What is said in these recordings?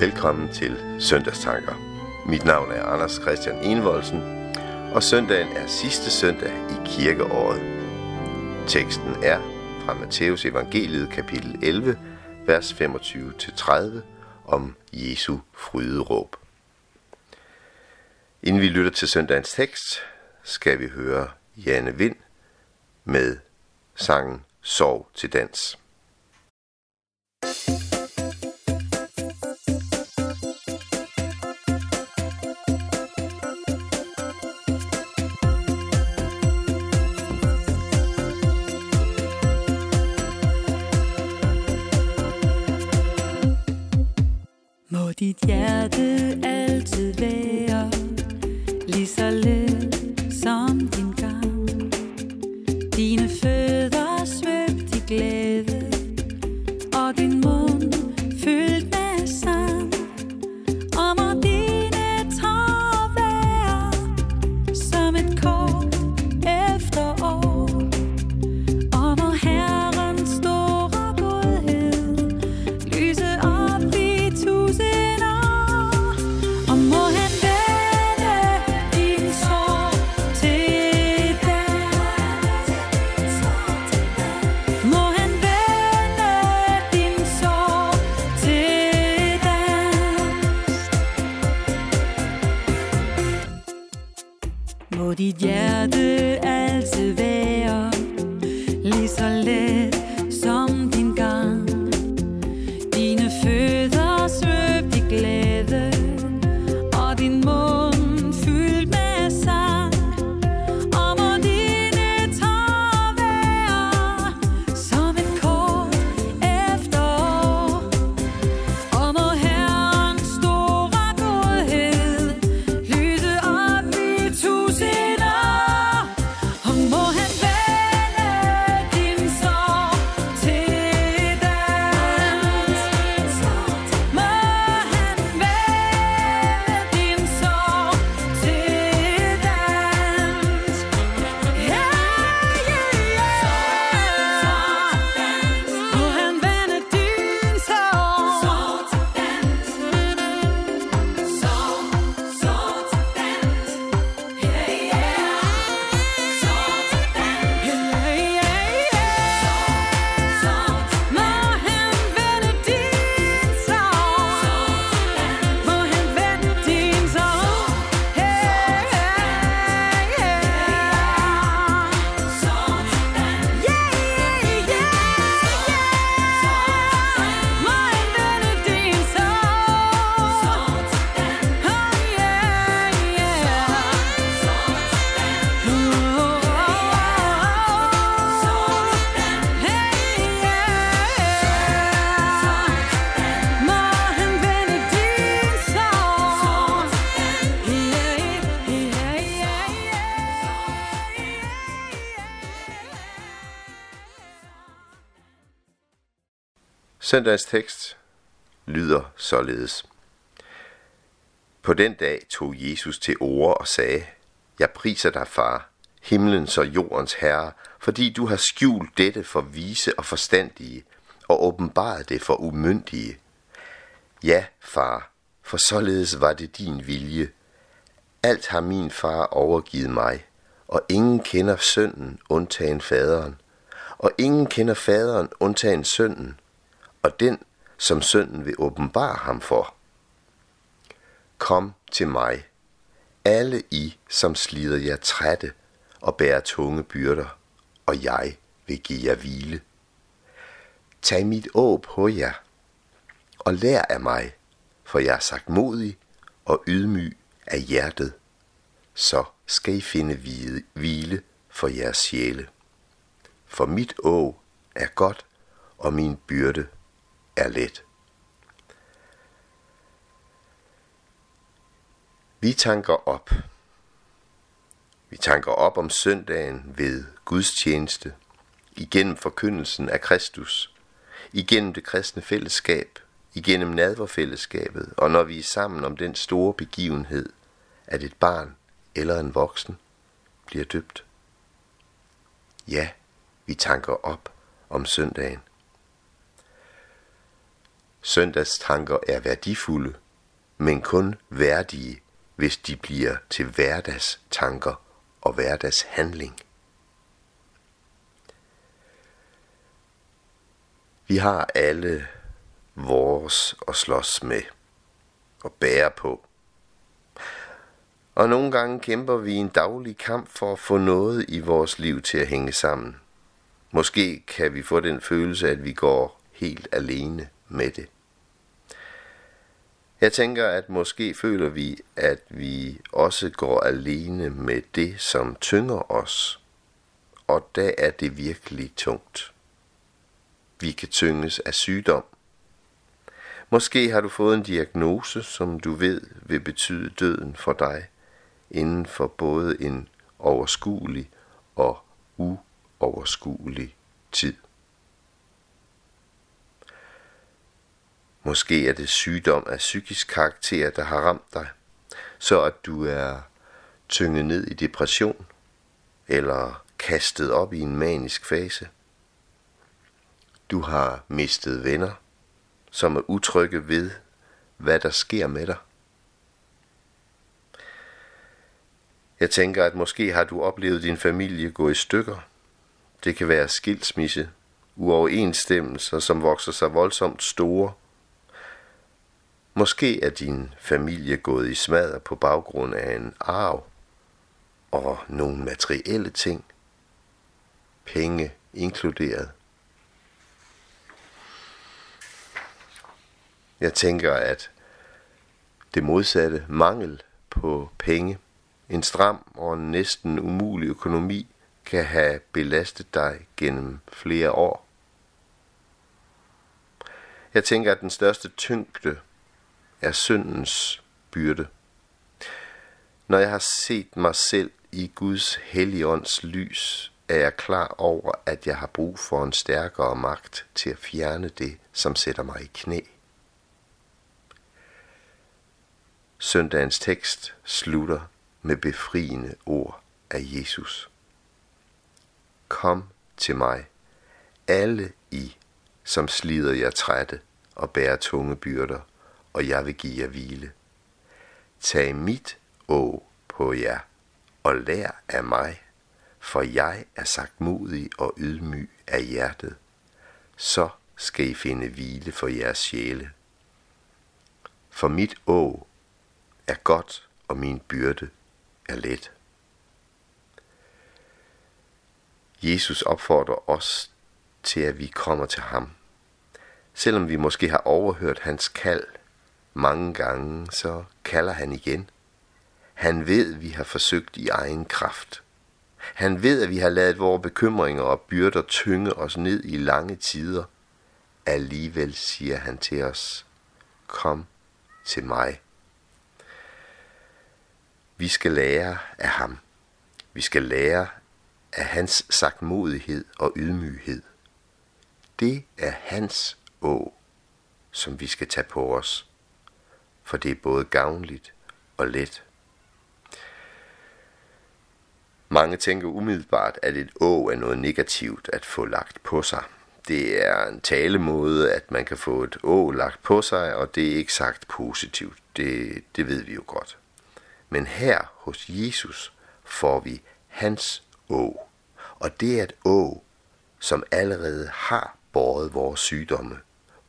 Velkommen til Søndagstanker. Mit navn er Anders Christian Envoldsen, og søndagen er sidste søndag i kirkeåret. Teksten er fra Matteus evangeliet kapitel 11, vers 25-30 om Jesu fryderåb. Inden vi lytter til søndagens tekst, skal vi høre Janne Vind med sangen Sov til dans. Må dit hjerte altid være lige så let som din gang. Dine fødder svøbt i glæde, Søndagens tekst lyder således. På den dag tog Jesus til ord og sagde, Jeg priser dig, far, himlens og jordens herre, fordi du har skjult dette for vise og forstandige, og åbenbaret det for umyndige. Ja, far, for således var det din vilje. Alt har min far overgivet mig, og ingen kender sønnen undtagen faderen, og ingen kender faderen undtagen sønnen, og den, som sønnen vil åbenbare ham for. Kom til mig, alle I, som slider jer trætte og bærer tunge byrder, og jeg vil give jer hvile. Tag mit å på jer, og lær af mig, for jeg er sagt modig og ydmyg af hjertet. Så skal I finde hvile for jeres sjæle. For mit å er godt, og min byrde er let. Vi tanker op. Vi tanker op om søndagen ved gudstjeneste, igennem forkyndelsen af Kristus, igennem det kristne fællesskab, igennem nadverfællesskabet, og når vi er sammen om den store begivenhed, at et barn eller en voksen bliver døbt. Ja, vi tanker op om søndagen. Søndagstanker er værdifulde, men kun værdige, hvis de bliver til hverdagstanker og hverdagshandling. Vi har alle vores at slås med og bære på. Og nogle gange kæmper vi en daglig kamp for at få noget i vores liv til at hænge sammen. Måske kan vi få den følelse, at vi går helt alene med det. Jeg tænker, at måske føler vi, at vi også går alene med det, som tynger os. Og da er det virkelig tungt. Vi kan tynges af sygdom. Måske har du fået en diagnose, som du ved vil betyde døden for dig, inden for både en overskuelig og uoverskuelig tid. Måske er det sygdom af psykisk karakter, der har ramt dig, så at du er tynget ned i depression eller kastet op i en manisk fase. Du har mistet venner, som er utrygge ved, hvad der sker med dig. Jeg tænker, at måske har du oplevet din familie gå i stykker. Det kan være skilsmisse, uoverensstemmelser, som vokser sig voldsomt store. Måske er din familie gået i smadder på baggrund af en arv og nogle materielle ting, penge inkluderet. Jeg tænker, at det modsatte, mangel på penge, en stram og næsten umulig økonomi, kan have belastet dig gennem flere år. Jeg tænker, at den største tyngde er syndens byrde. Når jeg har set mig selv i Guds helligånds lys, er jeg klar over, at jeg har brug for en stærkere magt til at fjerne det, som sætter mig i knæ. Søndagens tekst slutter med befriende ord af Jesus. Kom til mig, alle I, som slider jer trætte og bærer tunge byrder, og jeg vil give jer hvile. Tag mit å på jer, og lær af mig, for jeg er sagt modig og ydmyg af hjertet. Så skal I finde hvile for jeres sjæle. For mit å er godt, og min byrde er let. Jesus opfordrer os til, at vi kommer til ham. Selvom vi måske har overhørt hans kald mange gange, så kalder han igen. Han ved, vi har forsøgt i egen kraft. Han ved, at vi har lavet vores bekymringer og byrder tynge os ned i lange tider. Alligevel siger han til os, kom til mig. Vi skal lære af ham. Vi skal lære af hans sagtmodighed og ydmyghed. Det er hans å, som vi skal tage på os, for det er både gavnligt og let. Mange tænker umiddelbart, at et å er noget negativt at få lagt på sig. Det er en talemåde, at man kan få et å lagt på sig, og det er ikke sagt positivt. Det, det ved vi jo godt. Men her hos Jesus får vi hans å. Og det er et å, som allerede har båret vores sygdomme,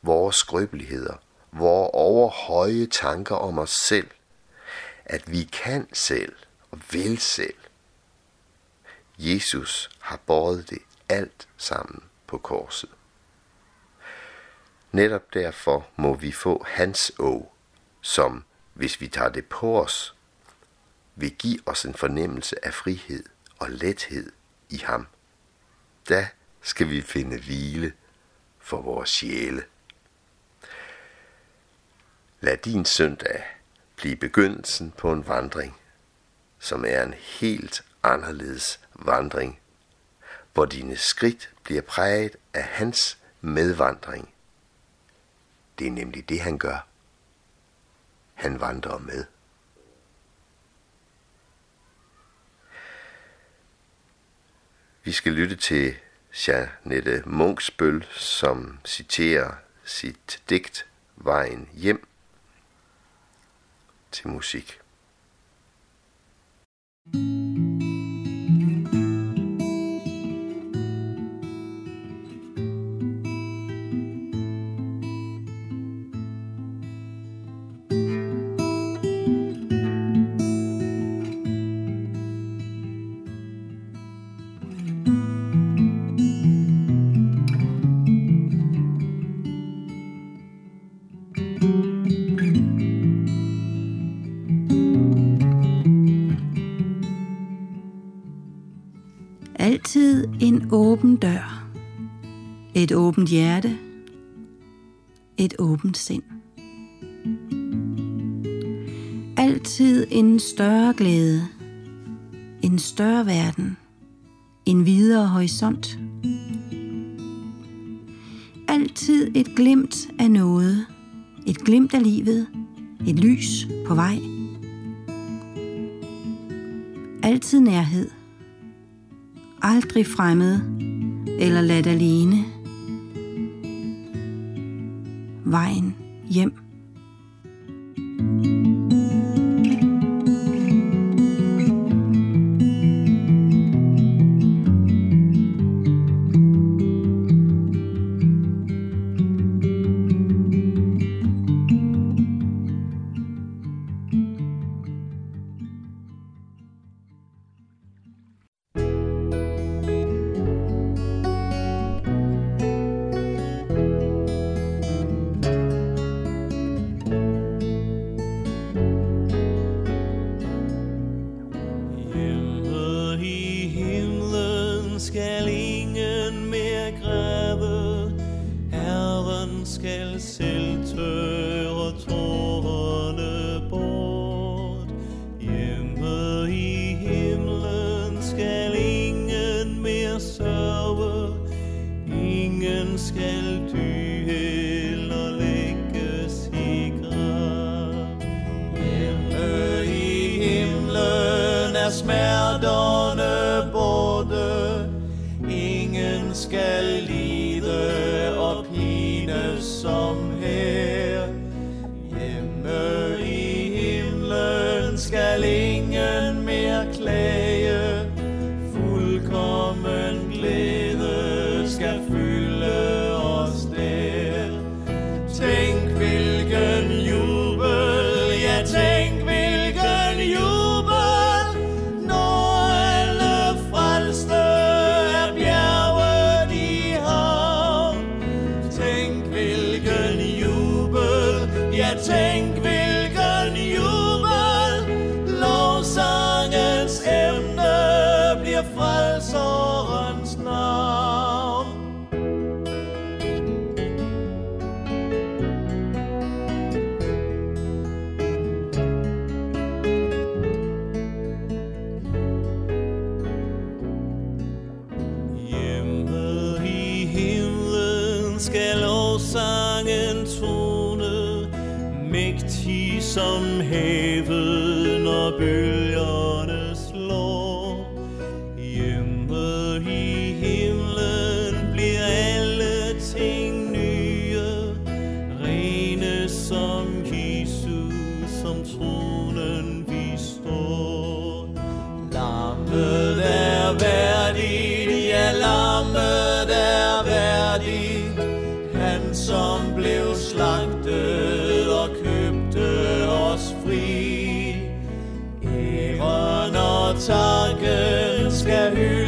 vores skrøbeligheder, vores overhøje tanker om os selv, at vi kan selv og vil selv. Jesus har båret det alt sammen på korset. Netop derfor må vi få hans å, som, hvis vi tager det på os, vil give os en fornemmelse af frihed og lethed i ham. Da skal vi finde hvile for vores sjæle. Lad din søndag blive begyndelsen på en vandring, som er en helt anderledes vandring, hvor dine skridt bliver præget af hans medvandring. Det er nemlig det, han gør. Han vandrer med. Vi skal lytte til Janette Munksbøl, som citerer sit digt Vejen hjem til musik. thank you åben dør, et åbent hjerte, et åbent sind. Altid en større glæde, en større verden, en videre horisont. Altid et glimt af noget, et glimt af livet, et lys på vej. Altid nærhed – aldrig fremmed eller ladt alene. Vejen hjem. bjerge. Ingen skal dy eller lægges i grav. Hjemme i himlen er smerte falso. dragons scattered.